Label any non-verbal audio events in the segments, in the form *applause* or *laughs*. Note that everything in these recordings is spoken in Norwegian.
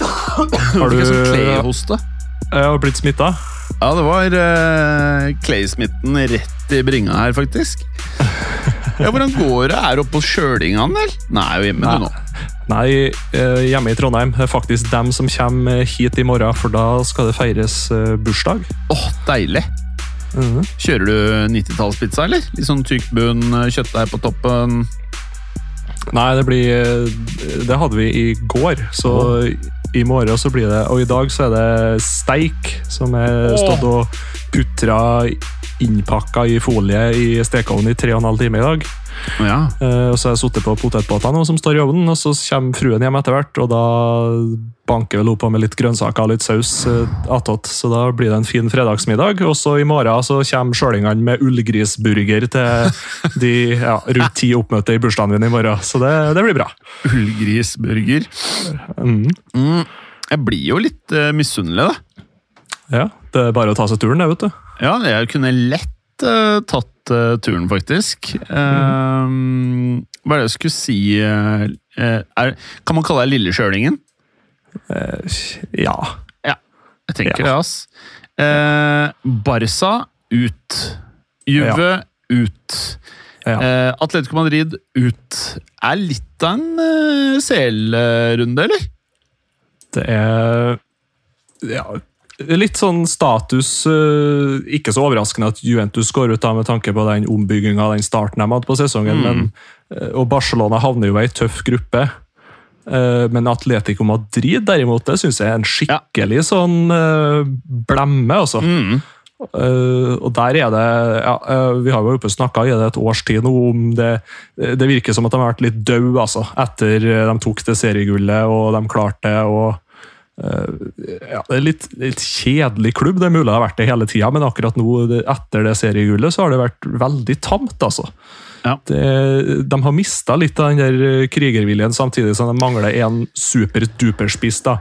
Har du sånn Clay-hoste? Jeg har blitt smitta? Ja, det var uh, Clay-smitten rett i bringa her, faktisk. Ja, Hvordan går det? Er du oppe på Sjølingan, eller? Nei, er jo hjemme Nei. du nå. Nei, eh, hjemme i Trondheim. Det er faktisk dem som kommer hit i morgen, for da skal det feires eh, bursdag. Åh, deilig. Mhm. Kjører du 90-tallspizza, eller? Litt sånn tykk bunn, kjøttdeig på toppen. Nei, det blir Det hadde vi i går, så i morgen så blir det Og i dag så er det steik, som er stått og putra innpakka i folie i stekeovnen i tre og en halv time i dag. Ja. Eh, Og så har jeg sittet på potetbåtene som står i ovnen, og så kommer fruen hjem etter hvert, og da banker vel hun på med litt grønnsaker og litt saus eh, attåt. Så da blir det en fin fredagsmiddag. Og så i morgen så kommer sjølingene med ullgrisburger til de ja, rundt ti oppmøtte i bursdagen min i morgen. Så det, det blir bra. Ullgrisburger. Mm. Mm. Jeg blir jo litt uh, misunnelig, da. Ja, det er bare å ta seg turen, det, vet du. Ja, jeg kunne lett tatt eh, turen, faktisk. Eh, hva er det jeg skulle si eh, eh, er, Kan man kalle deg Lille Sjølingen? Eh, ja. Jeg tenker Ja. det, ass. Eh, Barca ut. Juve ut. ja. Eh, Atletico Madrid ut. Er litt av en eh, CL-runde, eller? Det er ja, litt sånn status eh, Ikke så overraskende at Juventus går ut da med tanke på den ombygginga den starten de hadde på sesongen. Mm. Men, eh, og Barcelona havner jo i ei tøff gruppe. Eh, Men Atletico Madrid derimot, det syns jeg er en skikkelig sånn eh, blemme. altså. Mm. Uh, og der er det ja, uh, Vi har jo oppe snakka i et års tid nå om det Det virker som at de har vært litt døde altså, etter de tok det seriegullet og de klarte det. og ja, Det er litt, litt kjedelig klubb, det er mulig det har vært det hele tida, men akkurat nå etter det seriegullet så har det vært veldig tamt. altså. Ja. Det, de har mista litt av den der eh, krigerviljen, samtidig som de mangler en super-duper-spiss. da,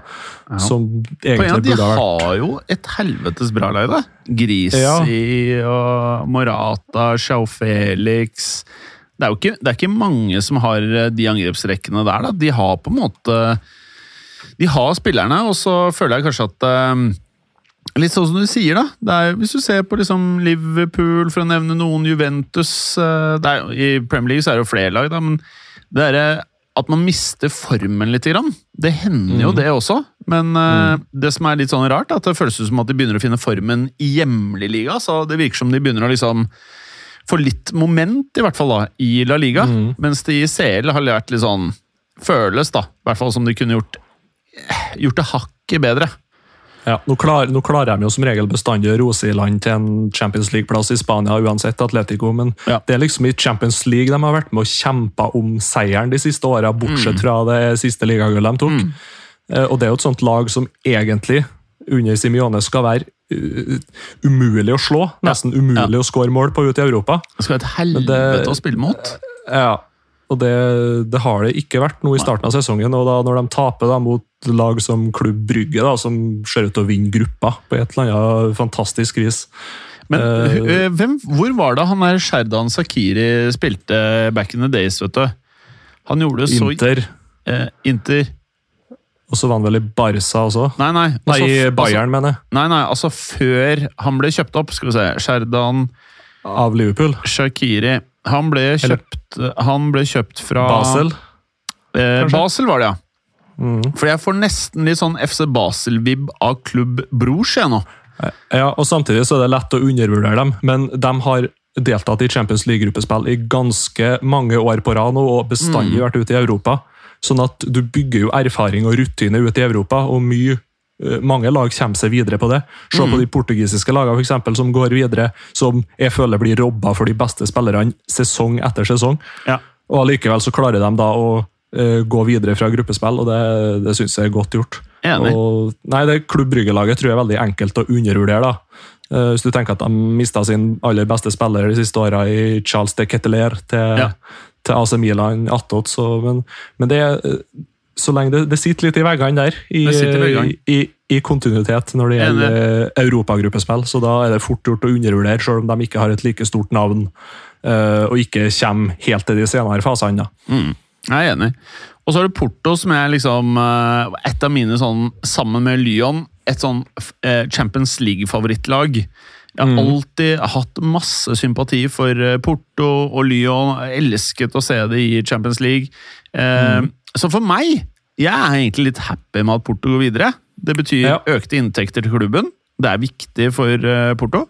Ja. Som egentlig de burde ha vært har jo et helvetes bra lag, da. Grisi og Morata, Sjau Felix det er jo ikke, det er ikke mange som har eh, de angrepsrekkene der. da. De har på en måte De har spillerne, og så føler jeg kanskje at eh, Litt sånn som du sier, da. Er, hvis du ser på liksom Liverpool, for å nevne noen, Juventus eh, er, I Premier League så er det jo flere lag, da, men det er at man mister formen litt. Grann. Det hender jo Mm. det også, men eh, det som er litt sånn rart, er at det føles som at de begynner å finne formen i hjemlig liga. Så det virker som de begynner å liksom få litt moment, i hvert fall da, i La Liga. Mm. Mens de i CL har vært litt sånn Føles, da. I hvert fall som de kunne gjort, gjort det hakket bedre. Ja, nå, klar, nå klarer de jo som regel bestandig å rose i land til en Champions League-plass i Spania, uansett Atletico, men Ja. det er liksom i Champions League de har vært med og kjempa om seieren de siste åra, bortsett fra det siste ligagullet de tok. Mm. Eh, Og det er jo et sånt lag som egentlig, under Simione, skal være uh, umulig å slå. Nesten umulig å skåre mål på ute i Europa. Det skal være et helvete det- å spille mot. Ja, og det, det har det ikke vært nå i starten av sesongen. og da Når de taper da mot lag som Klubb Brygge, da, som ser ut til å vinne gruppa på et eller annet fantastisk vis Men eh, hvem, hvor var det han der Sherdan Sakiri spilte back in the days, vet du? Han gjorde det så Inter, eh, Inter og så var han vel i Barca også. Nei, nei. Nei, altså, i f- Bayern, mener jeg. Altså, nei, nei, altså før han ble kjøpt opp. Skal vi se. Sherdan Av Liverpool. Shakiri. Han ble kjøpt, han ble kjøpt fra Basel. Eh. Basel var det, ja. Mm. For jeg får nesten litt sånn FC Basel-vib av klubb Brors, jeg nå. Ja, og Samtidig så er det lett å undervurdere dem, men de har deltatt i Champions League-gruppespill i ganske mange år på rad og bestandig Mm. vært ute i Europa. Sånn at du bygger jo erfaring og rutine ute i Europa, og mye eh, mange lag kommer seg videre på det. Se Mm. på de portugisiske lagene for eksempel, som går videre, som jeg føler blir robba for de beste spillerne sesong etter sesong. Ja. Og allikevel så klarer de da å uh, gå videre fra gruppespill, og det, det syns jeg er godt gjort. Enig. Og, nei, det Klubb Brygge-laget tror jeg er veldig enkelt å undervurdere. da. Uh, hvis du tenker at de mista sin aller beste spiller de siste åra i Charles de Ketteler til, Ja. til AC Milan attåt, så men, men det eh, så lenge det, det sitter litt i veggene der, i, i i, i, kontinuitet når det gjelder eh, europagruppespill, så da er det fort gjort å undervurdere, selv om de ikke har et like stort navn uh, og ikke kommer helt til de senere fasene. Mm. Jeg er enig. Og så har du Porto, som er liksom eh, et av mine sånn, sammen med Lyon, et sånn Champions League-favorittlag. Jeg har alltid hatt masse sympati for Porto og Lyon. Jeg elsket å se det i Champions League. Mm. Så for meg, jeg er egentlig litt happy med at Porto går videre. Det betyr Ja. økte inntekter til klubben. Det er viktig for eh, Porto.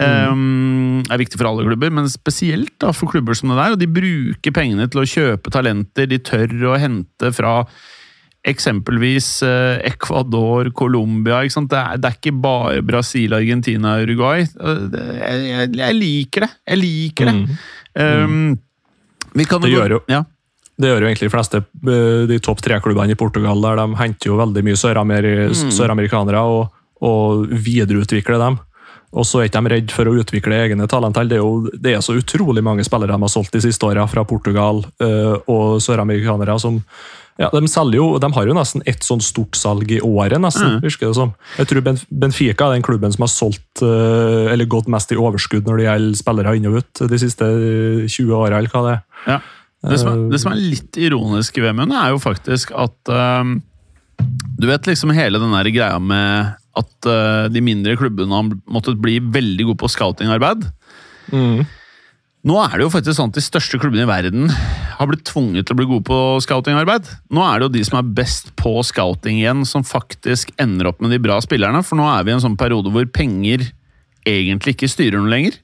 Um, er viktig for alle klubber, men spesielt da for klubber som det der. Og de bruker pengene til å kjøpe talenter de tør å hente fra eksempelvis eh, Ecuador, Colombia. Ikke sant? Det, er, det er ikke bare Brasil, Argentina Uruguay. Eh, jeg, jeg, jeg liker det. Jeg liker det. Um, vi kan Det gjør jo- ja. Det gjør jo egentlig de fleste eh, de topp tre-klubbene i Portugal. der De henter jo veldig mye sørameri- søramerikanere og, og videreutvikler dem. Og så er ikke de redd for å utvikle egne talenter. Det er jo det er så utrolig mange spillere de har solgt de siste åra fra Portugal eh, og søramerikanere som ja, de, selger jo, de har jo nesten ett sånn stort salg i året, nesten, virker det som. Jeg tror Benfica er den klubben som har solgt eh, eller gått mest i overskudd når det gjelder spillere inn og ut de siste eh, 20 åra, eller hva det er. Ja. Det, som er, det som er litt ironisk i Vemund, er jo faktisk at ehm, Du vet liksom hele den der greia med at uh, de mindre klubbene har måttet bli veldig gode på scoutingarbeid. Nå er det jo faktisk sånn at de største klubbene i verden har blitt tvunget til å bli gode på scoutingarbeid. Nå er det jo de som er best på scouting igjen, som faktisk ender opp med de bra spillerne. For nå er vi i en sånn periode hvor penger egentlig ikke styrer noe lenger.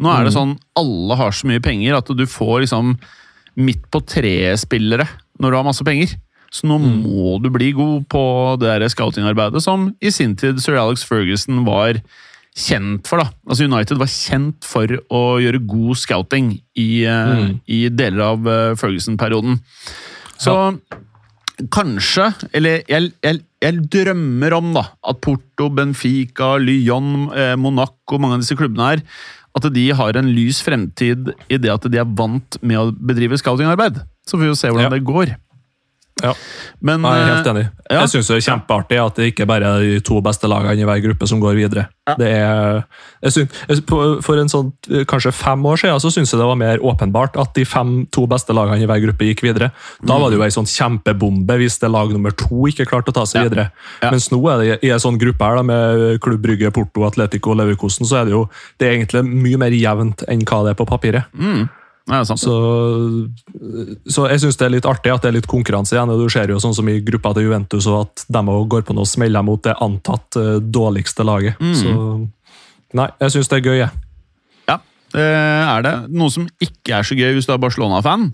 Nå er det sånn alle har så mye penger at du får liksom midt på treet-spillere når du har masse penger. Så nå må du bli god på det scoutingarbeidet som i sin tid sir Alex Ferguson var kjent for. da. Altså United var kjent for å gjøre god scouting i, mm. i deler av eh, Ferguson-perioden. Så kanskje, eller jeg, jeg, jeg drømmer om da, at Porto, Benfica, Lyon, eh, Monaco, mange av disse klubbene her, at de har en lys fremtid i det at de er vant med å bedrive scoutingarbeid. Så får vi jo se hvordan Ja. det går. Ja. Men Jeg er helt eh, enig. ja. Jeg syns det er kjempeartig at det ikke bare er de to beste lagene i hver gruppe som går videre. Det er, synes, for en sånn, kanskje fem år siden så syns jeg det var mer åpenbart at de fem to beste lagene i hver gruppe gikk videre. Da var det jo ei sånn kjempebombe hvis det lag nummer to ikke klarte å ta seg Ja. videre. Ja. Mens nå er det i en sånn gruppe her da, med Klubb Brygge, Porto, Atletico og Leverkosten, så er det jo det er egentlig mye mer jevnt enn hva det er på papiret. mm, er. Så, så jeg syns det er litt artig at det er litt konkurranse igjen. Du ser jo sånn som i gruppa til Juventus og at de går på noen smeller mot det antatt eh, dårligste laget. Så nei, jeg syns det er gøy, jeg. Ja, det er det. Noe som ikke er så gøy hvis du er Barcelona-fan.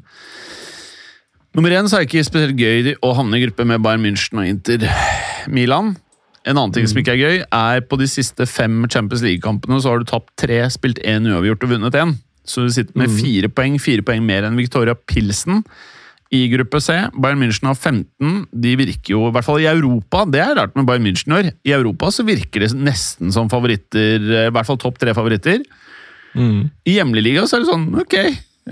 Nummer én så er det ikke spesielt gøy å havne i gruppe med Bayern München og Inter Milan. En annen ting som ikke er gøy, er på de siste fem Champions League-kampene så har du tapt tre, spilt én uavgjort og vunnet én. Så du sitter med fire poeng, fire poeng mer enn Victoria Pilsen. I gruppe C, Bayern München har 15. De virker jo, i hvert fall i Europa, det er rart med Bayern München i år. I Europa så virker de nesten som favoritter, i hvert fall topp tre favoritter. I hjemlig liga så er det sånn, ok,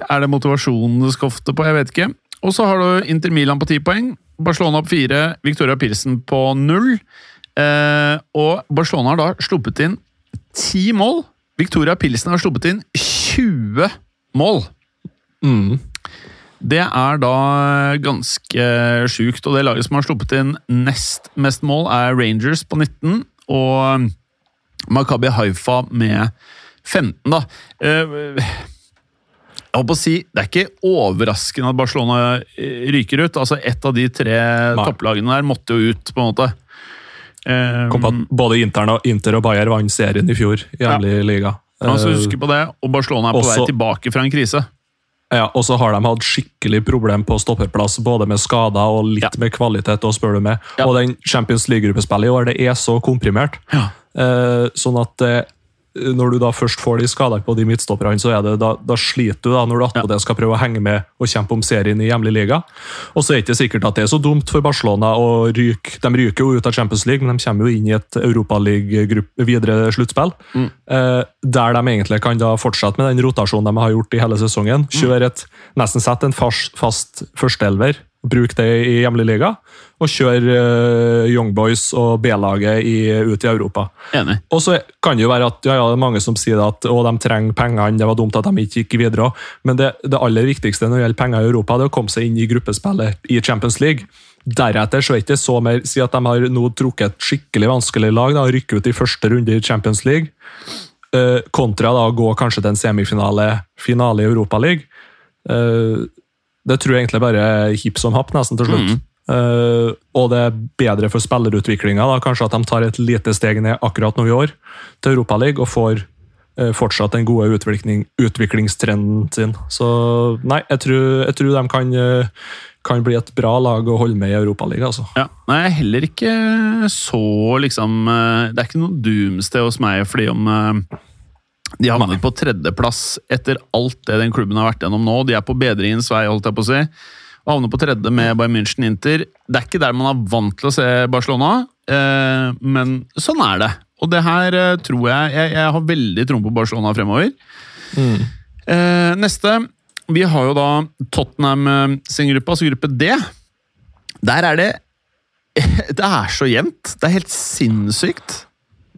er det motivasjonen du skal ofte på? Jeg vet ikke. Og så har du Inter Milan på ti poeng, Barcelona på fire, Victoria Pilsen på null. Eh, og Barcelona har da sluppet inn ti mål. Victoria Pilsen har sluppet inn 20 mål. Det er da ganske sjukt, og det laget som har sluppet inn nest mest mål, er Rangers på 19, og Makabi Haifa med 15, da. Eh, Jeg på å si, Det er ikke overraskende at Barcelona eh, ryker ut. Altså, Ett av de tre topplagene der måtte jo ut, på en måte. Eh, Kom på at både Inter og, Inter og Bayer vant serien i fjor i hjemlig liga. Man skal Eh, huske på det, og Barcelona er på også- vei tilbake fra en krise. Ja, Og så har de hatt skikkelig problem på stopperplass, både med skader og litt Ja. med kvalitet. Og spør du med. Ja. Og den Champions League-gruppespillet i år det er så komprimert. Ja. Eh, sånn at eh, når du da først får de skadene på de midtstopperne, så er det, da, da sliter du da når du attpå det skal prøve å henge med og kjempe om serien i hjemlig liga. Og så er det ikke sikkert at det er så dumt for Barcelona å ryke. De ryker jo ut av Champions League, men de kommer jo inn i et Europaliga videre sluttspill. Mm. Eh, der de egentlig kan da fortsette med den rotasjonen de har gjort i hele sesongen. Mm. Kjøre et, nesten sett en fast, fast førsteelver Bruk det i hjemlig liga, og kjør uh, Young Boys og B-laget ut i Europa. Enig. Og så kan det jo være at ja, ja, det er mange som sier at å, de trenger pengene, det var dumt at de ikke gikk videre. Men det, det, aller viktigste når det gjelder penger i Europa, det er å komme seg inn i gruppespillet i Champions League. Deretter så er det ikke så mer Si at de har nå trukket et skikkelig vanskelig lag, da, rykker ut i første runde i Champions League, uh, kontra da å gå kanskje til en semifinale finale i Europaligaen. Uh, det tror jeg egentlig bare er hipp som happ, nesten til slutt. Mm. Uh, og det er bedre for spillerutviklinga. Kanskje at de tar et lite steg ned akkurat nå i år til Europaligaen og får uh, fortsatt den gode utvikling, utviklingstrenden sin. Så nei, jeg tror, jeg tror de kan, uh, kan, bli et bra lag å holde med i Europaligaen. Altså. Ja, nei, heller ikke så liksom Det er ikke noe doomsday hos meg fordi om de har havnet på tredjeplass etter alt det den klubben har vært gjennom nå. De er på bedringens vei, holdt jeg på å si. Og havner på tredje med Bayern München Inter. Det er ikke der man er vant til å se Barcelona, eh, men sånn er det. Og det her eh, tror jeg Jeg, jeg har veldig troen på Barcelona fremover. Mm. Eh, neste Vi har jo da Tottenham sin gruppe, altså gruppe D. Der er det *laughs* Det er så jevnt. Det er helt sinnssykt.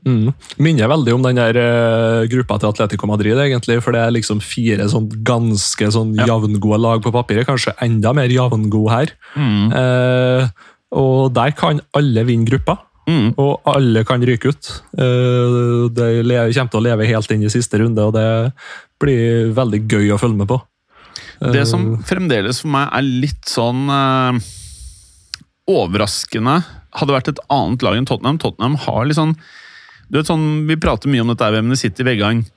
Mm. Minner veldig om den der uh, gruppa til Atletico Madrid, egentlig, for det er liksom fire sånn ganske sånn ja. jevngode lag på papiret. Kanskje enda mer jevngode her. Mm. Uh, og der kan alle vinne gruppa. Mm. Og alle kan ryke ut. Uh, det kommer til å leve helt inn i siste runde, og det blir veldig gøy å følge med på. Det som fremdeles for meg er litt sånn overraskende, hadde vært et annet lag enn Tottenham. Tottenham har litt sånn du vet sånn, Vi prater mye om dette, men det sitter i veggene.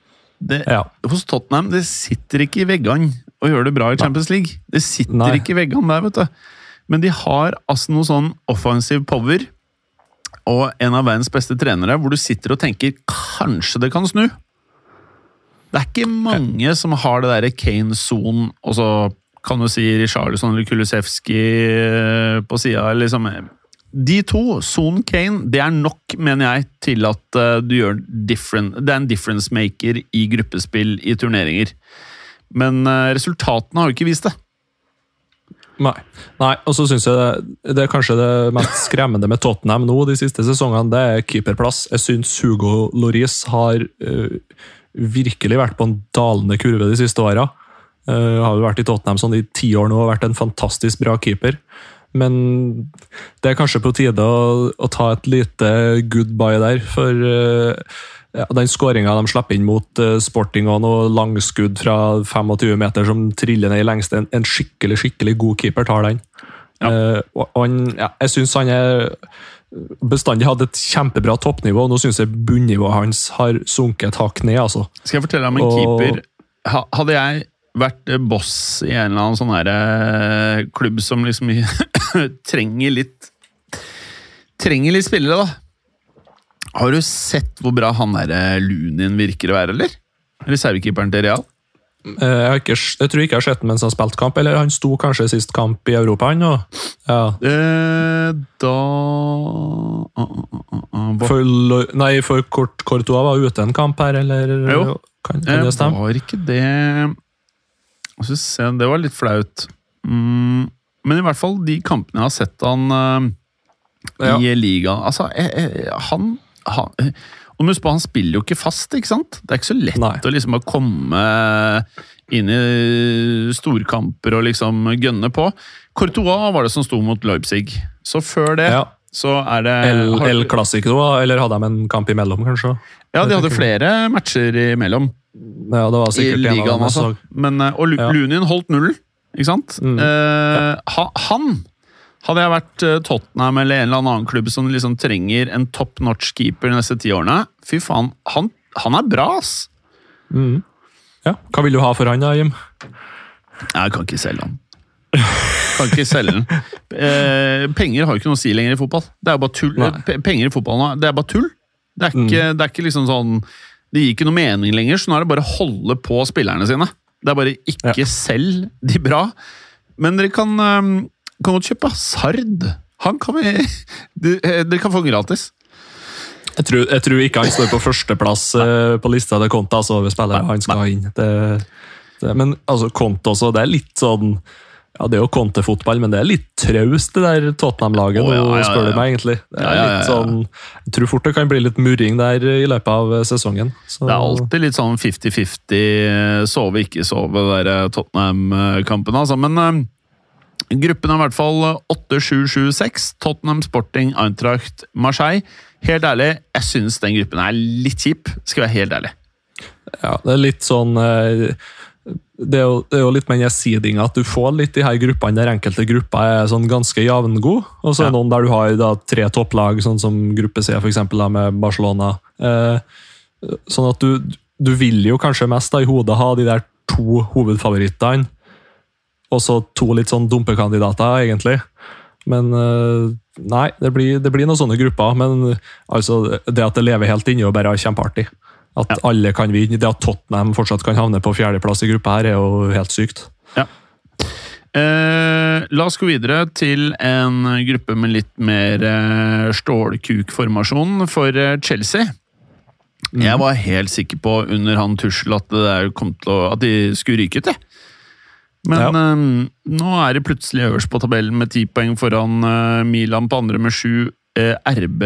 Det, ja. Hos Tottenham det sitter ikke i veggene å gjøre det bra i Champions League. Det sitter Nei. ikke i veggene der, vet du. Men de har altså noe sånn offensive power og en av verdens beste trenere, hvor du sitter og tenker kanskje det kan snu. Det er ikke mange som har det derre Kane-son, og så kan du si Richarlison eller Kulisevskij på sida. Liksom, de to, Son Kane, det er nok, mener jeg, til at uh, du gjør different, det er en difference maker i gruppespill i turneringer. Men uh, resultatene har jo ikke vist det. Nei. Nei og så syns jeg det, det, er kanskje det mest skremmende med Tottenham nå de siste sesongene, det er keeperplass. Jeg syns Hugo Loris har uh, virkelig vært på en dalende kurve de siste åra. Uh, har jo vært i Tottenham sånn i ti år nå og vært en fantastisk bra keeper. Men det er kanskje på tide å, å ta et lite goodbye der, for uh, ja, den skåringa de slipper inn mot uh, Sporting og noe langskudd fra 25 meter som triller ned i lengste, en, en skikkelig skikkelig god keeper tar den. Ja. Uh, og, han, ja, jeg syns han er bestandig hadde et kjempebra toppnivå. og Nå syns jeg bunnivået hans har sunket et hakk ned. altså. Skal jeg fortelle deg om en og, keeper Hadde jeg vært boss i en eller annen sånn her, eh, klubb som liksom *coughs* trenger litt Trenger litt spillere, da. Har du sett hvor bra han der eh, Lunin virker å være, eller? Reservekeeperen til Real? Eh, jeg, ikke, jeg, tror ikke jeg har sett ham mens han spilt kamp, eller han sto kanskje sist kamp i Europa, han òg? Ja. Eh, da uh, uh, uh, for, Nei, for Kort Courtois var ute en kamp her, eller? Jo. Kan, kan det stemme? Var ikke det det var litt flaut. Mm, men i hvert fall de kampene jeg har sett han uh, ja. i ligaen Altså, jeg, jeg, han, han og husk på, Han spiller jo ikke fast, ikke sant? Det er ikke så lett Nei. å liksom komme inn i storkamper og liksom gønne på. Courtois var det som sto mot Leipzig. Så før det ja. så er det El Clásico, eller hadde de en kamp imellom, kanskje? Ja, de hadde flere matcher imellom. Ja, det var sikkert I ligaen, altså. Men, og og ja. Lunin holdt nullen, ikke sant? Mm. Eh, ja. Han hadde jeg vært eh, Tottenham eller en eller annen klubb som liksom trenger en top notch keeper de neste ti årene Fy faen, han, han er bra, ass! Mm. Ja, Hva vil du ha for han da, Jim? Jeg kan ikke selge han. Kan ikke selge den. Eh, penger har jo ikke noe å si lenger i fotball. Det er jo bare tull. Nei. Penger i fotball nå, det er bare tull. Det er ikke, mm. det er ikke liksom sånn Det gir ikke noe mening lenger, så nå er det bare å holde på spillerne sine. Det er bare ikke ja. selv de bra. Men dere kan, um, kan godt kjøpe Sard. Han kan vi Dere kan få den gratis. Jeg tror, jeg tror, ikke han står på førsteplass uh, på lista til Konta altså, over spillere han skal inn. Det, det, men altså, Konta også, det er litt sånn ja, Det er jo kontefotball, men det er litt traust, det der Tottenham-laget. Oh, ja, ja, spør du meg egentlig. Det er litt sånn, Jeg tror fort det kan bli litt murring der i løpet av eh, sesongen. Så. Det er alltid litt sånn 50-50, eh, sove, ikke sove, der eh, Tottenham-kampen. Altså. Men gruppen er i hvert fall 8-7-7-6. Tottenham, Sporting, Eintracht, Marseille. Helt ærlig, jeg syns den gruppen er litt kjip, skal være helt ærlig. Ja, det er litt sånn uh, det er, jo, det er jo litt med seedinga at du får litt de her gruppene der enkelte grupper er sånn ganske jevngode. Og så er det ja. noen der du har da, tre topplag, sånn som gruppe C, for eksempel, da, med Barcelona. Eh, sånn at du, du vil jo kanskje mest da, i hodet ha de der to hovedfavorittene. Og så to litt sånn dumpekandidater, egentlig. Men eh, nei, det blir, det blir, noen sånne grupper. Men altså, det at det lever helt inne, og bare kjempeartig. At ja. alle kan vinne. Det at Tottenham fortsatt kan havne på fjerdeplass i gruppa her, er jo helt sykt. Ja. Eh, la oss gå videre til en gruppe med litt mer eh, stålkukformasjon for eh, Chelsea. Mm. Jeg var helt sikker på under han Tussel at, at de skulle ryke til. Men ja. eh, nå er det plutselig øverst på tabellen med ti poeng foran eh, Milan på andre med sju. Eh, RB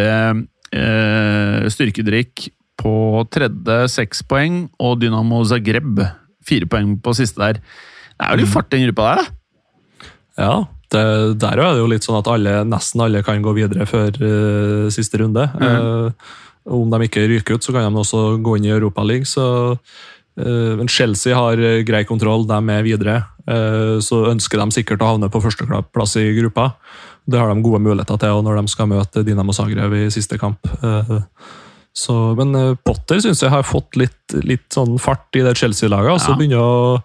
styrkedrikk på tredje seks poeng, og Dynamo Zagreb fire poeng på siste der. Det er jo litt fart i den gruppa der, da. Ja, det, der er det jo litt sånn at alle, nesten alle kan gå videre før uh, siste runde. Mm. Uh, om de ikke ryker ut, så kan de også gå inn i Europaligaen. Så men Chelsea har grei kontroll, de er videre. så ønsker de sikkert å havne på førsteplass i gruppa. Det har de gode muligheter til når de skal møte Dinamo Zagreb i siste kamp. Så, men eh, Potter syns jeg har fått litt, litt sånn fart i det Chelsea-laget. Altså ja. Begynner å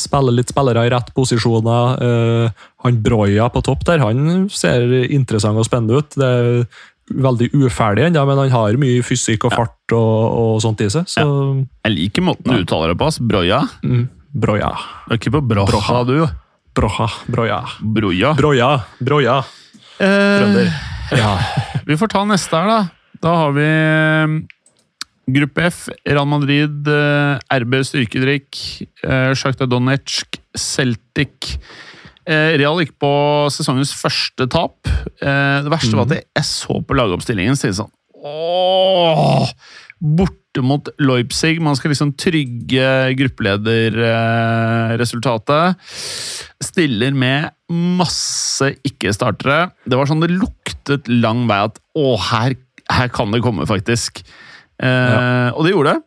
spille litt spillere i rett posisjoner. Uh, han Broya på topp der, han ser interessant og spennende ut. Det er veldig uferdig ennå, men han har mye fysikk og fart og, og sånt i seg. Så, ja. Jeg liker måten du uttaler det på. ass. Broya. Mm. Broya. Du er ikke på Broha, Broha. du? Broha. Broya. Broya. Broya. Broya. Eh, ja. *laughs* Vi får ta neste her, da. Da har vi eh, Gruppe F. Real Madrid, eh, RB Styrkedrikk, eh, Sjakta Donetsk, Celtic. Real gikk på sesongens første tap. Det verste var at mhm. jeg så på lagoppstillingen så sånn Åh! Borte mot Leipzig. Man skal liksom trygge gruppelederresultatet. Stiller med masse ikke-startere. Det var sånn det luktet lang vei at å, her her kan det komme, faktisk. Eh, ja. Og det gjorde det.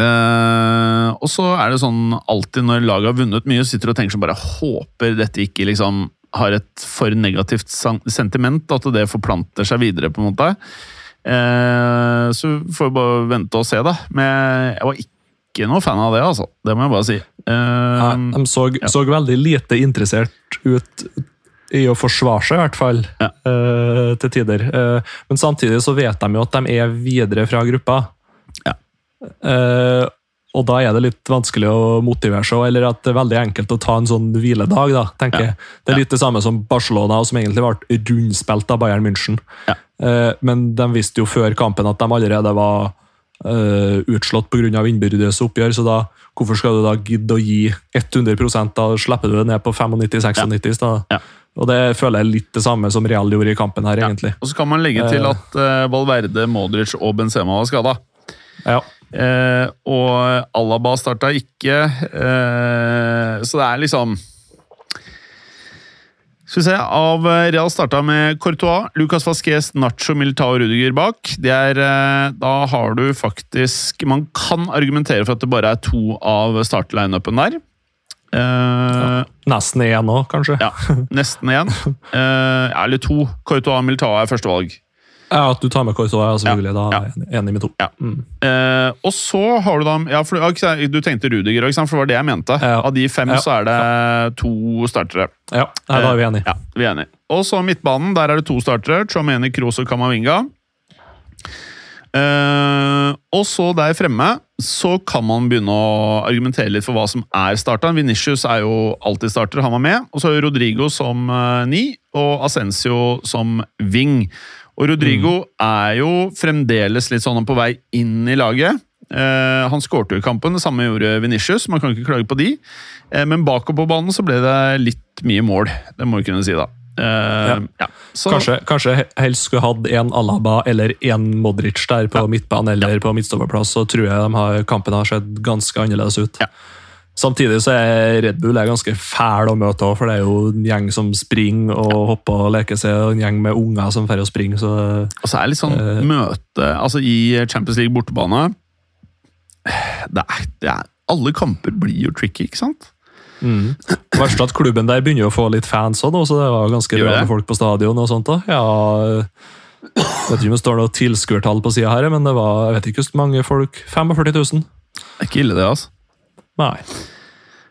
Eh, og så er det sånn alltid når laget har vunnet mye, sitter og tenker som bare håper dette ikke liksom har et for negativt sentiment, at det forplanter seg videre, på en måte. Eh, så får vi bare vente og se, da. Men jeg var ikke noe fan av det, altså. Det må jeg bare si. Uh, Nei, de så, ja. så, veldig lite interessert ut i å forsvare seg, i hvert fall. Ja. Uh, til tider. Uh, men samtidig så vet de jo at de er videre fra gruppa. Ja. Uh, og da er det litt vanskelig å motivere seg, eller at det er veldig enkelt å ta en sånn hviledag. da, tenker ja. jeg. Det er litt det samme som Barcelona, som egentlig ble rundspilt av Bayern München. Ja. Men de visste jo før kampen at de allerede var uh, utslått pga. innbyrdes oppgjør, så da hvorfor skal du da gidde å gi 100 Da slipper du det ned på 95-96. Ja. Ja. Og Det føler jeg litt det samme som Real gjorde i kampen her, ja. egentlig. Og Så kan man legge til eh. at uh, Valverde, Modric og Benzema var skada. Ja. Uh, og Alaba starta ikke, uh, så det er liksom skal vi se, Av Real starta med Courtois, Lucas Vasquez, Nacho, Militao og Rudiger bak. Det er, da har du faktisk Man kan argumentere for at det bare er to av startlineupen der. Uh, ja, nesten én òg, kanskje. Ja, nesten én. *laughs* Uh, eller to. Courtois Militao er førstevalg. Ja, At du tar med Courtois, er selvfølgelig ja, da ja. enig med to. Ja. Mm. Uh, og så har du da ja, for, Du tenkte Rudiger, for det var det jeg mente. Av de fem så er det to startere. Ja, da er vi enige. Ja, vi er enige. Og så midtbanen, der er det to startere. Chomeni, Kroos og Kamavinga. Uh, og så der fremme så kan man begynne å argumentere litt for hva som er starteren. Venitius er jo alltid starter, han var med. Og så er Rodrigo som uh, ni, og Ascencio som wing. Og Rodrigo mm. er jo fremdeles litt sånn på vei inn i laget. Uh, han skårte jo i kampen, det samme gjorde Venitius. Man kan ikke klage på de. Men bakover på banen så ble det litt mye mål. Det må vi kunne si, da. Uh, ja. Ja, kanskje, kanskje, helst skulle hatt en Alaba eller en Modric der på ja. midtbanen eller på midtstopperplass, så tror jeg de har, kampen har sett ganske annerledes ut. Samtidig så er Red Bull er ganske fæl å møte òg, for det er jo en gjeng som springer og hopper og leker seg, og en gjeng med unger som drar og springer. Så, og så er det litt sånn uh, møte altså I Champions League bortebane det er, det er, Alle kamper blir jo tricky, ikke sant? Mm. Verst at klubben der begynner å få litt fans òg, så det var ganske bra folk på stadion. og sånt da. Ja, jeg vet ikke om det står noe tilskuertall på sida her, men det var jeg vet ikke hvor mange folk. 45 000. Det er ikke ille, det, altså. Nei.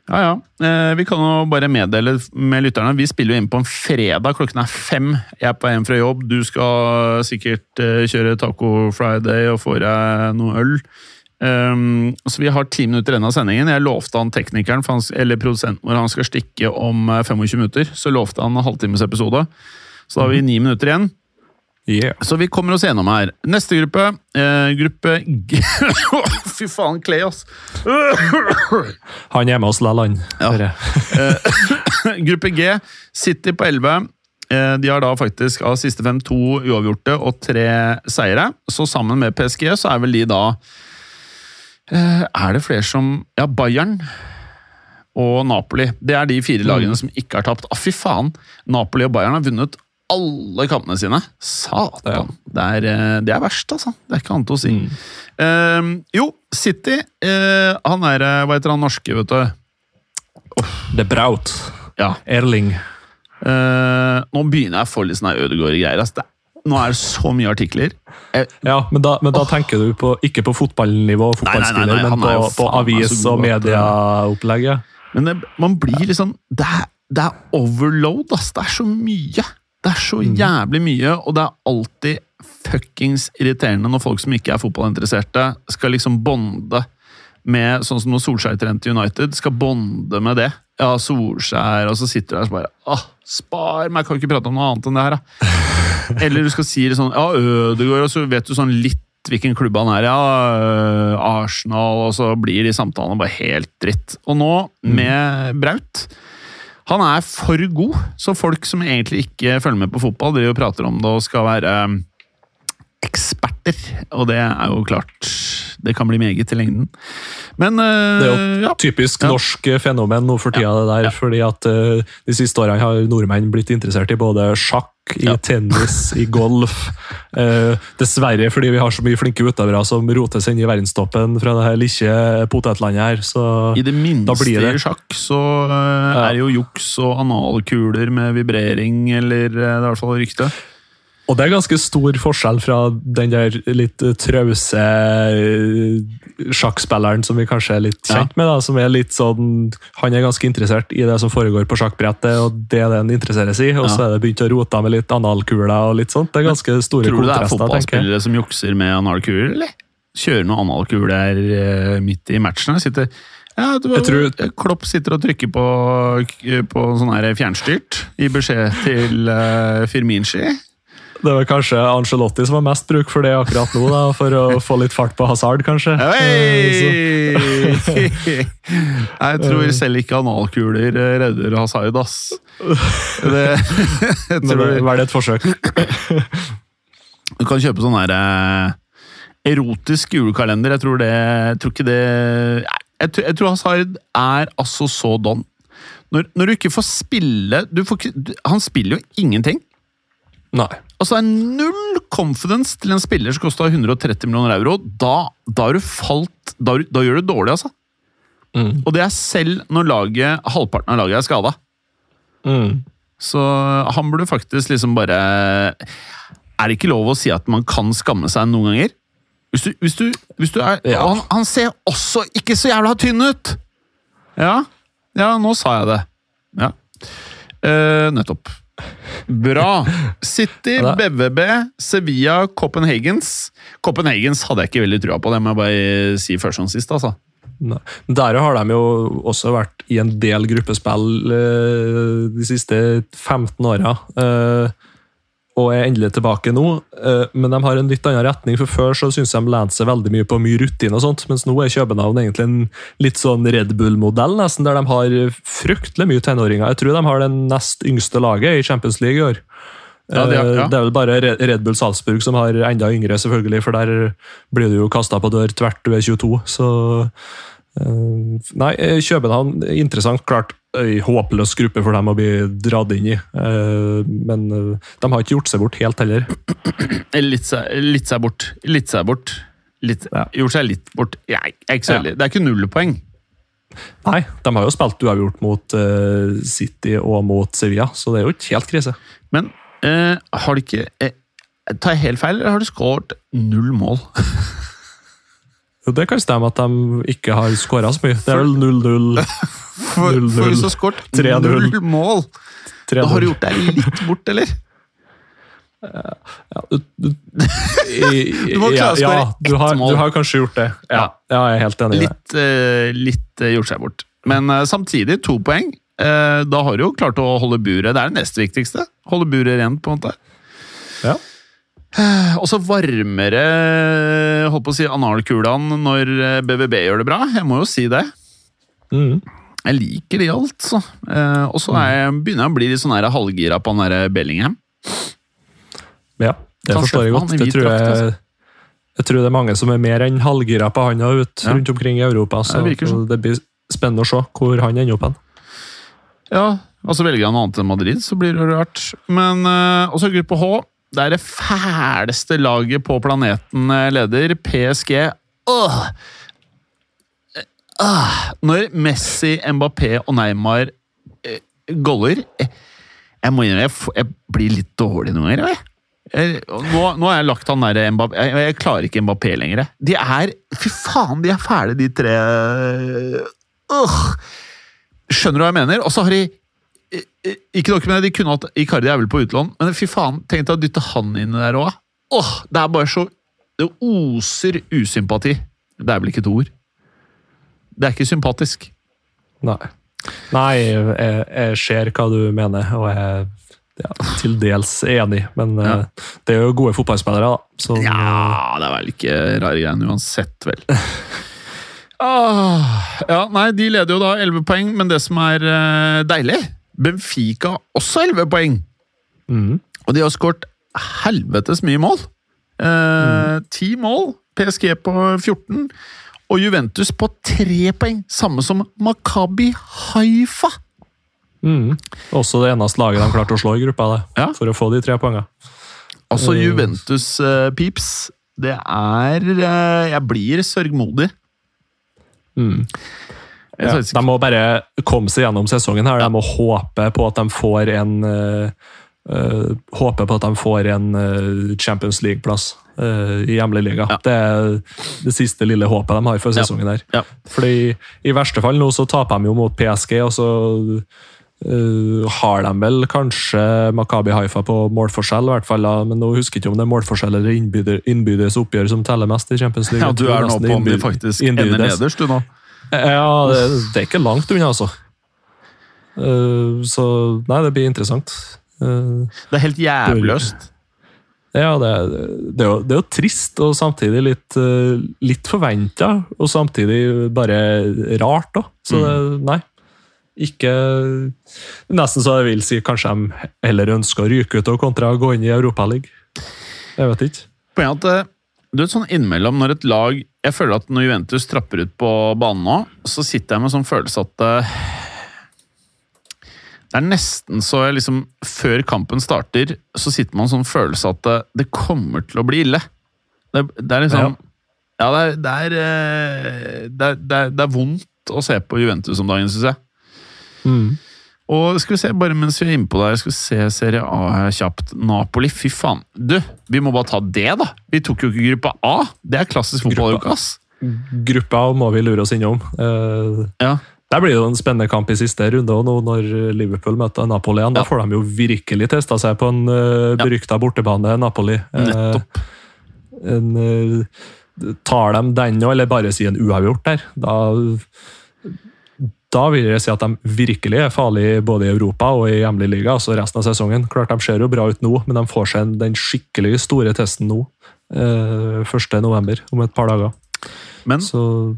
Ja, ja. Eh, vi kan jo bare meddele med lytterne. Vi spiller jo inn på en fredag. Klokken er fem. Jeg er på hjem fra jobb. Du skal sikkert eh, kjøre Taco Friday og få deg noe øl. Um, så Vi har ti minutter igjen av sendingen. Jeg lovte han teknikeren, han, eller produsenten vår, han skal stikke om 25 eh, minutter. Så lovte han en halvtimes episode. Så da har vi ni minutter igjen. Yeah. Så vi kommer oss gjennom her. Neste gruppe, eh, gruppe G *laughs* Fy faen, Clay, ass! *coughs* han er med oss la han. Ja. Eh, *coughs* gruppe G, City på 11. Eh, de har da faktisk av siste fem to uavgjorte og tre seire. Så sammen med PSG så er vel de da er det flere som Ja, Bayern og Napoli. Det er de fire lagene mm. som ikke har tapt. Ah, fy faen! Napoli og Bayern har vunnet alle kampene sine. Satan! Det, er, eh, det, er, verst, altså. Det er ikke annet å si. Mm. Uh, jo, City uh, Han er Hva heter han norske, vet du? Oh. Det Braut. Ja. Erling. Uh, nå begynner jeg å få litt sånn Ødegaard-greier. Altså. Nå er det så mye artikler. Jeg, ja, Men da, men da oh. tenker du på, ikke på fotballnivå, fotballspiller, nei, nei, nei, men på, på avis- og medieopplegget? Men det, man blir liksom det er, det er, overload, ass. Det er så mye. Det er så mm. jævlig mye, og det er alltid fuckings irriterende når folk som ikke er fotballinteresserte, skal liksom bonde med Sånn som når Solskjær trente United, skal bonde med det. Ja, Solskjær, og så sitter du der og bare Åh, spar meg, jeg kan ikke prate om noe annet enn det her, da. Eller du skal si det sånn Ja, Ødegaard, og så vet du sånn litt hvilken klubb han er. Ja, øh, Arsenal, og så blir de samtalene bare helt dritt. Og nå, mm. med Braut Han er for god, så folk som egentlig ikke følger med på fotball, driver og prater om det og skal være øh, eksperter. Og det er jo klart Det kan bli meget i lengden. Men uh, Det er jo ja. typisk ja. fenomen nå for tida, det der. Ja. fordi at uh, de siste årene har nordmenn blitt interessert i både sjakk i ja. tennis, i golf. Eh, dessverre fordi vi har så mye flinke utøvere som roter seg inn i verdenstoppen fra det her lille potetlandet her. Så I det minste i sjakk så eh, er det jo juks og analkuler med vibrering, eller eh, det er i hvert fall rykte. Og det er ganske stor forskjell fra den der litt trause eh, sjakkspilleren som vi kanskje er litt kjent ja. med. da, som er litt sånn, Han er ganske interessert i det som foregår på sjakkbrettet, og det er det han interesserer seg i. Og så er det begynt å rote med litt analkuler og litt sånt. Det er ganske store kontraster. Tror du det er fotballspillere som jukser med analkuler, eller? Kjører noen analkuler eh, midt i matchen? Sitter ja, var, tror, Klopp sitter og trykker på, på sånn her fjernstyrt i beskjed til uh, Firminci. Det var kanskje Angelotti som har mest bruk for det akkurat nå, da, for å få litt fart på hasard, kanskje. Hey! jeg tror selv ikke analkuler redder hasard, ass. Det, jeg tror... Men var det et forsøk? Du kan kjøpe sånn her eh, erotisk julekalender. Jeg tror det Jeg tror ikke det Jeg, tror, jeg tror hasard er altså så don. Når, når, du ikke får spille du får, Han spiller jo ingenting. Nei. Altså, null confidence til en spiller som kosta 130 millioner euro. Da, da har du falt da, da, gjør du dårlig, altså. Mm. Og det er selv når laget, halvparten av laget er skada. Mm. Så han burde faktisk liksom bare Er det ikke lov å si at man kan skamme seg noen ganger? Hvis du, hvis du, hvis du er ja. han, han, ser også ikke så jævla tynn ut! Ja, ja nå sa jeg det. Ja. Uh, nettopp. Bra. City, BVB, Sevilla, Copenhagens. Copenhagens hadde jeg ikke veldig trua på, det må jeg bare si først som sist. altså. Der har de jo også vært i en del gruppespill eh, de siste 15 åra. Eh, og er endelig tilbake nå. Eh, men de har en litt annen retning, for før så syns de lente seg veldig mye på mye rutine, og sånt, mens nå er København egentlig en litt sånn Red Bull-modell, nesten, der de har fryktelig mye tenåringer. Jeg tror de har det nest yngste laget i Champions League i år. Ja, det, er, ja. Det er vel bare Red Bull Salzburg som har enda yngre, selvfølgelig, for der blir du jo kasta på dør tvert du er 22. Så Nei, København interessant. Klart ei håpløs gruppe for dem å bli dratt inn i. Eh, men eh, de har ikke gjort seg bort helt heller. Litt seg, litt seg bort. Litt seg bort. Litt, ja. Gjort seg litt bort. Ikke så. Ja. Det er ikke null poeng. Nei, de har jo spilt uavgjort mot uh, City og mot Sevilla, så det er jo ikke helt krise. Men uh, har de ikke uh, Tar jeg helt feil, eller har de skåret null mål? *laughs* Jo, det kan stemme at de ikke har skåra så mye. Det er vel 0-0. *laughs* For, for har skåret null mål! Da har du gjort deg litt bort, eller? Ja, du, du, *laughs* du må klare å skåre ett mål. Du har kanskje gjort det. Ja, ja jeg er helt enig. Litt, uh, litt uh, gjort seg bort. Men uh, samtidig, to poeng. da har du jo klart å holde buret. Det er det nest viktigste. Holde buret rent, på en måte. Ja. *sighs* Og så varmere holdt på å si analkulene når BVB gjør det bra. Jeg må jo si det. Mm. Jeg liker de, altså. Eh, og så begynner jeg å bli litt sånn halvgira på han derre Bellingham. Ja, det Kanskje forstår jeg godt. Det tror jeg, altså. jeg tror det er mange som er mer enn halvgira på han ut ja. rundt omkring i Europa. Så det, sånn. det, blir spennende å se hvor han ender opp hen. Ja, altså velger han noe annet enn Madrid, så blir det rart. Men uh, også gruppe H. Det er det fæleste laget på planeten eh, leder. PSG. Åh! Åh! når Messi, Mbappé og Neymar eh, goller eh, Jeg må innrømme, jeg, jeg, blir litt dårlig noen ganger. Jeg. Jeg, nå, nå, har jeg lagt han der Mbappé jeg, jeg, klarer ikke Mbappé lenger. De er Fy faen, de er fæle, de tre. Uh, skjønner du hva jeg mener? Og så har de eh, Ikke nok med det, de kunne hatt Icardi er vel på utlån, men fy faen, tenk deg å dytte han inn der òg. Oh, det er bare så Det oser usympati. Det er vel ikke et ord. Det er ikke sympatisk. Nei. Nei, jeg, jeg ser hva du mener, og jeg ja, til dels enig, men ja. uh, det er jo gode fotballspillere, da. Så, ja, det er vel ikke rare greiene uansett, vel. *laughs* ah, ja, nei, de leder jo da 11 poeng, men det som er uh, deilig Benfica også 11 poeng! Mm. Og de har skåret helvetes mye mål. Eh, ti uh, mm. mål. PSG på 14 og Juventus på tre poeng, samme som Makabi Haifa. Mm. Også det eneste laget de klarte å slå i gruppa, det, ja. for å få de tre poengene. Altså Juventus-pips. Uh, det er eh, Jeg blir sørgmodig. Mm. Ja, de må bare komme seg gjennom sesongen. her. De må håpe på at de får en uh, Håpe på at de får en Champions League-plass uh, i hjemlig liga. Ja. Det er det siste lille håpet de har for sesongen. her. Ja. Fordi I verste fall nå så taper de jo mot PSG, og så uh, har de vel kanskje Makabi Haifa på målforskjell, i hvert fall, da. men nå husker jeg ikke om det er målforskjell eller innbyrdes oppgjør som teller mest i Champions League. Ja, Du er nå på om de faktisk ender nederst, du nå? Ja, det, det er ikke langt unna, altså. Uh, så nei, det blir interessant. Uh, det er helt jævløst. Ja, det, det, er jo, det, er jo, trist, og samtidig litt, uh, litt forventa. Og samtidig bare rart, da. Så det, mm. nei. Ikke Nesten så jeg vil si kanskje de heller ønsker å ryke ut og kontra å gå inn i Europaligaen. Jeg vet ikke. Poenget at eh, du vet sånn innimellom når et lag Jeg føler at når Juventus trapper ut på banen nå, så sitter jeg med sånn følelse at uh, det er nesten så jeg liksom Før kampen starter, så sitter man sånn følelse at det, det, kommer til å bli ille. Det, det er liksom Ja, ja det, er, det, er, eh, det, er, det, er, vondt å se på Juventus om dagen, syns jeg. Mm. Og skal vi se, bare mens vi er inne på der, skal vi se Serie A kjapt. Napoli, fy faen. Du, vi må bare ta det, da! Vi tok jo ikke gruppa A. Det er klassisk fotballuke, ass. Gruppa A må vi lure oss innom. Uh, ja. Der blir det en spennende kamp i siste runde, og nå når Liverpool møter Napoli igjen. Da får de jo virkelig testa seg på en uh, berykta bortebane, Napoli. Nettopp. Uh, en, uh, tar de den nå, eller bare si en uavgjort der, da, da vil jeg si at de virkelig er farlige både i Europa og i hjemlig liga, altså resten av sesongen. Klart De ser jo bra ut nå, men de får seg den skikkelig store testen nå. 1. november, om et par dager. Men Så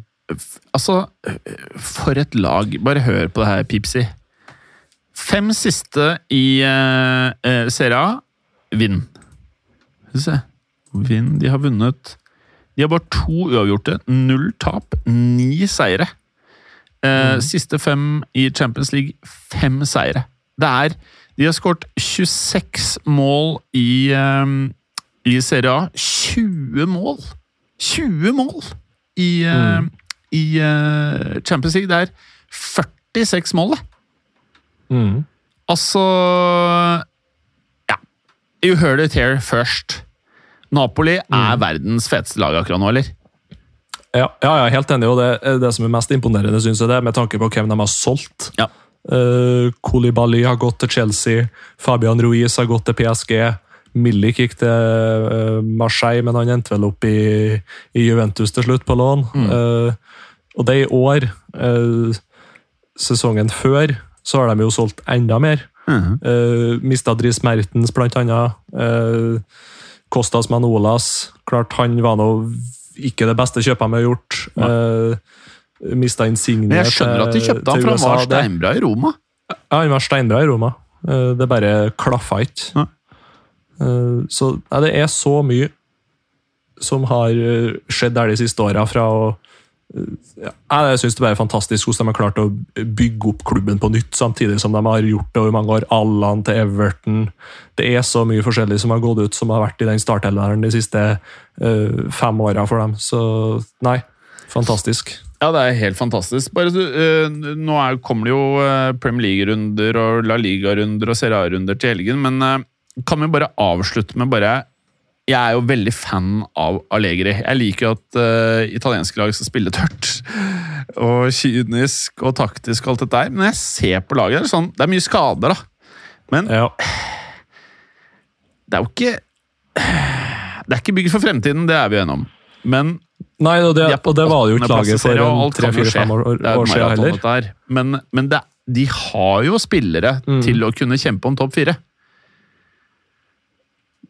Altså, for et lag. Bare hør på det her, Pipsi. Fem siste i uh, uh, Serie A. Vinn. Skal vi se. Vinn. De har vunnet De har bare to uavgjorte. Null tap. Ni seire. Uh, Siste fem i Champions League. Fem seire. Det er De har skåret 26 mål i, um, i Serie A. 20 mål! 20 mål i uh, i uh, Champions League. Det er 46 mål, det! mm. Altså Ja. You heard it here first. Napoli er verdens feteste lag akkurat nå, eller? Ja, ja, jeg er helt enig. og Det, det som er mest imponerende, synes jeg det, med tanke på hvem de har solgt. Ja. Uh, Koulibaly har gått til Chelsea, Fabian Ruiz har gått til PSG. Milik gikk til uh, Marseille, men han endte vel opp i, i Juventus til slutt, på lån. Uh, og det i år, sesongen før, så har de jo solgt enda mer. Mm. Mista Dris Mertens, blant annet. Kostas Manolas. Klart han var nå ikke det beste kjøpet de har gjort. Uh, Mista Insigne Men jeg skjønner at de kjøpte han, for han var steinbra i Roma. Ja, han var steinbra i Roma. Uh, det bare klaffa ikke. Ja. Uh, så ja, det er så mye som har skjedd der de siste åra fra å ja, jeg synes det er fantastisk hvordan de har klart å bygge opp klubben på nytt, samtidig som de har gjort det over mange år. Allan til Everton. Det er så mye forskjellig som har gått ut, som har vært i den starthelveren de siste uh, fem åra for dem. Så nei, fantastisk. Ja, det er helt fantastisk. Bare, du, eh, nå er, kommer det jo uh, Premier League-runder og La Liga-runder og Serie A-runder til helgen, men kan vi bare avslutte med bare Jeg er jo veldig fan av Allegri. Jeg liker jo at uh, italienske lag skal spille tørt. *laughs* Og kynisk og taktisk og alt dette der. Men jeg ser på laget, det er, sånn, det er mye skader, da. Men Ja. det er jo ikke Det er ikke bygd for fremtiden, det er vi enige om. Men Nei, og det, de og det var jo ikke laget for tre-fire-fem år, år siden heller. Men, men det, de har jo spillere Mm. til å kunne kjempe om topp fire.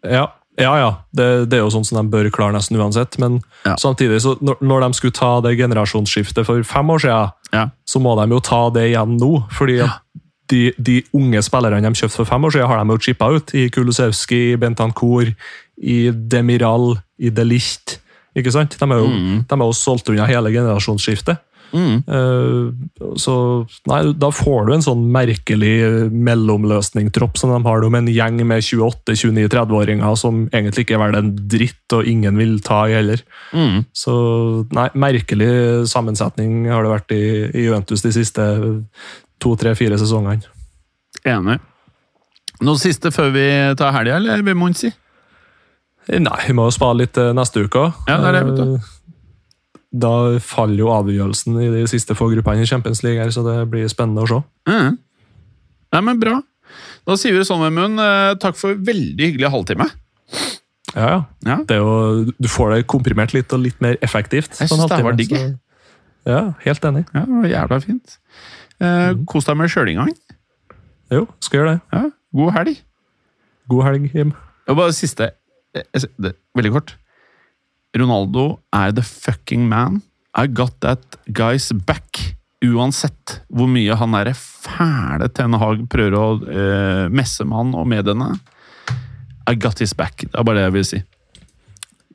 Ja, ja. ja. Det, det er jo sånn som de bør klare nesten uansett. Men Ja. samtidig, så når, når de skulle ta det generasjonsskiftet for fem år siden, Ja. så må de jo ta det igjen nå. fordi ja. de, de unge spillerne de kjøpte for fem år siden, har de jo chippa ut. I Kulusevski, i Bentancour, i Demiral, i De Licht. Ikke sant? De er jo, Mm. de er jo solgt unna hele generasjonsskiftet. Mm. Eh, så nei, da får du en sånn merkelig mellomløsning-tropp som de har om med en gjeng med 28-29-30-åringer som egentlig ikke er verdt en dritt, og ingen vil ta i heller. Mm. Så nei, merkelig sammensetning har det vært i, i Juventus de siste to, tre, fire sesongene. Enig. Noe siste før vi tar helga, eller vi må ikke si? Nei, vi må jo spare litt eh, neste uke òg. Ja, det er det, vet du. Da faller jo avgjørelsen i de siste få gruppene i Champions League, her, så det blir spennende å se. Mm. Nei, men bra. Da sier vi sånn, Vemund. Eh, Takk for veldig hyggelig halvtime. Ja, ja. Ja. Det jo, du får det komprimert litt og litt mer effektivt. Jeg synes det var digg, Ja, helt enig. Ja, det var jævla fint. Eh, Kos deg med sjølinngang. Jo, skal gjøre det. Ja, god helg. God helg, Jim. Og bare siste eh, det, Veldig kort. Ronaldo er the fucking man. I got that guy's back. Uansett hvor mye han derre fæle Ten Hag prøver å eh, messe med han og mediene. I got his back. Det er bare det jeg vil si.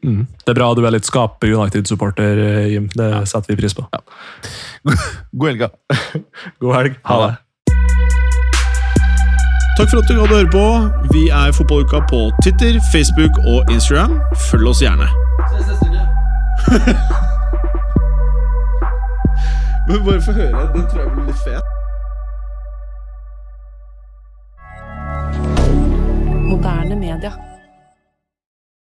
Mm. Det er bra du er litt skape United-supporter, eh, Jim. Det setter vi pris på. God helg. *laughs* God helg. Ha det. Takk for at du hadde høre på. Vi er Fotballuka på Twitter, Facebook og Instagram. Følg oss gjerne ses neste uke. *laughs* Men bare få høre. Den tror jeg blir litt fet. Moderne media.